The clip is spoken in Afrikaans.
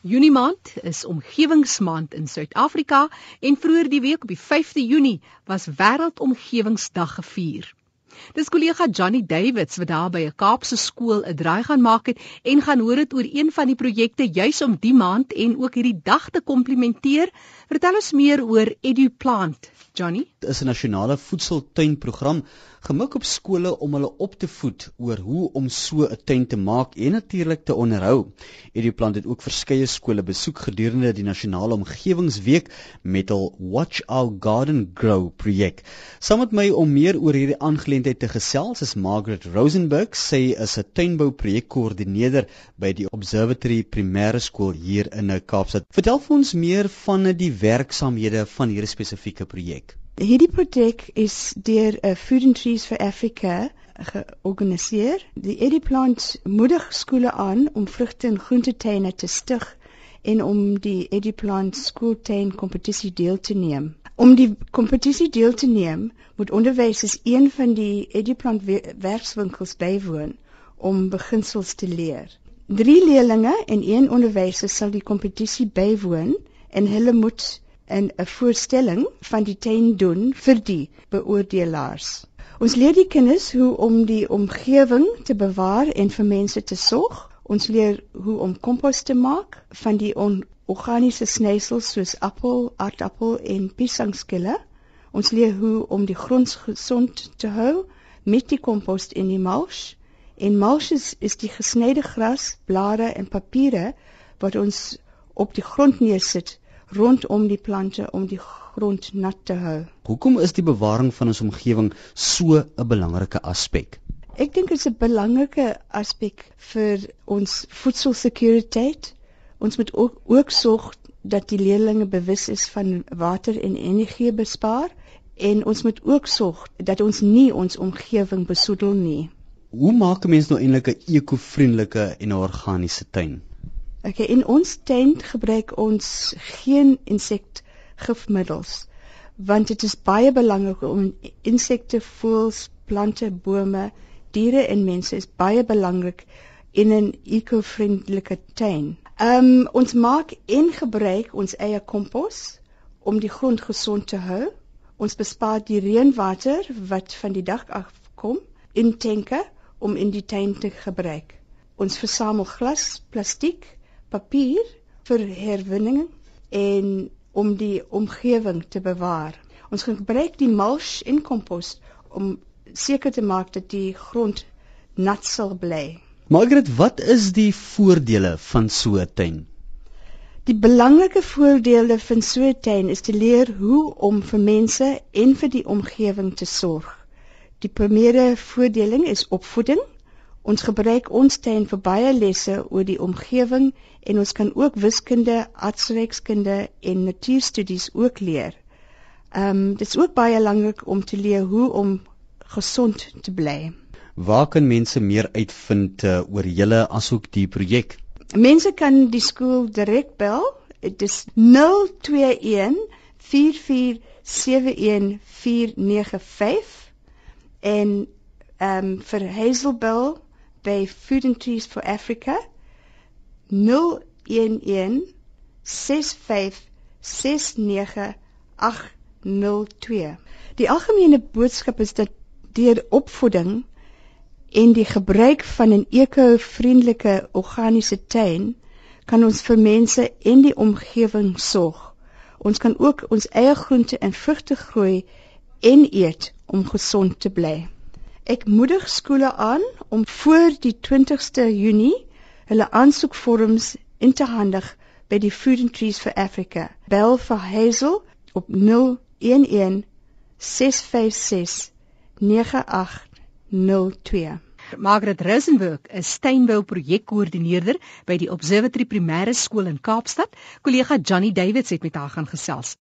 Junie maand is omgewingsmaand in Suid-Afrika en vroeër die week op die 5de Junie was wêreldomgewingsdag gevier. Dis kollega Johnny Davids wat daar by 'n Kaapse skool 'n draai gaan maak het en gaan hoor dit oor een van die projekte juis om die maand en ook hierdie dag te komplementeer. Vertel ons meer oor EduPlant, Johnny. Dit is 'n nasionale voedseltuinprogram gemik op skole om hulle op te voed oor hoe om so 'n tuin te maak en natuurlik te onderhou. EduPlant het ook verskeie skole besoek gedurende die nasionale omgewingsweek met hul Watch Our Garden Grow projek. Saam met my om meer oor hierdie aangeleentheid te gesels is Margaret Rosenberg. Sy is 'n tuinbouprojekkoördineerder by die Observatory Primêre Skool hier in Kaapstad. Vertel vir ons meer van die werksamehede van hierdie spesifieke projek. Hierdie projek is deur uh, Food and Trees for Africa georganiseer. Die EduPlant moedig skole aan om vrugte en groentetuine te stig en om die EduPlant skooltuin kompetisie deel te neem. Om die kompetisie deel te neem, moet onderwysers een van die EduPlant werkswinkels bywoon om beginsels te leer. Drie leerders en een onderwyser sal die kompetisie bywoon en hulle moet in 'n voorstelling van die tuin doen vir die beoordelaars. Ons leer die kinders hoe om die omgewing te bewaar en vir mense te sorg. Ons leer hoe om kompos te maak van die organiese snysels soos appel, aardappel en piesangskille. Ons leer hoe om die grond gesond te hou met die kompos en die mulch. En mulch is, is die gesnyde gras, blare en papiere wat ons op die grond neersit rondom die plante om die grond nat te hou. Hoekom is die bewaring van ons omgewing so 'n belangrike aspek? Ek dink dit is 'n belangrike aspek vir ons voedselsekuriteit. Ons moet ook ook sorg dat die leerders bewus is van water en energie bespaar en ons moet ook sorg dat ons nie ons omgewing besoedel nie. Hoe maak 'n mens nou eintlik 'n ekovriendelike en organiese tuin? Okay, in ons tent gebruik ons geen insektgifmiddels want dit is baie belangrik om insekte, voëls, plante, bome, diere en mense is baie belangrik in 'n eco-vriendelike tuin. Ehm um, ons maak en gebruik ons eie kompos om die grond gesond te hou. Ons bespaar die reënwater wat van die dak af kom in tanke om in die tuin te gebruik. Ons versamel glas, plastiek papier vir herwinning en om die omgewing te bewaar. Ons gebruik die mulch en kompos om seker te maak dat die grond nat sal bly. Margaret, wat is die voordele van so 'n tuin? Die belangrike voordele van so 'n tuin is te leer hoe om vir mense en vir die omgewing te sorg. Die primêre voordeling is opvoeding Ons gebruik ons tuin vir baie lesse oor die omgewing en ons kan ook wiskunde, aardrykskunde en natuurstudies ook leer. Ehm um, dit is ook baie belangrik om te leer hoe om gesond te bly. Waar kan mense meer uitvind uh, oor julle asook die projek? Mense kan die skool direk bel. Dit is 021 4471495 en ehm um, vir Hazelbell by Food and Trees for Africa 011 6569802. Die algemene boodskap is dat deur opvoeding en die gebruik van 'n eko-vriendelike organiese tuin kan ons vir mense en die omgewing sorg. Ons kan ook ons eie groente en vrugte groei en eet om gesond te bly. Ek moedig skole aan om voor die 20ste Junie hulle aansoekvorms in te handig by die Food and Trees for Africa. Bel vir Hazel op 011 656 9802. Margaret Rosenburg, 'n steenbou projekkoördineerder by die Observatory Primêre Skool in Kaapstad, kollega Johnny Davids het met haar gaan gesels.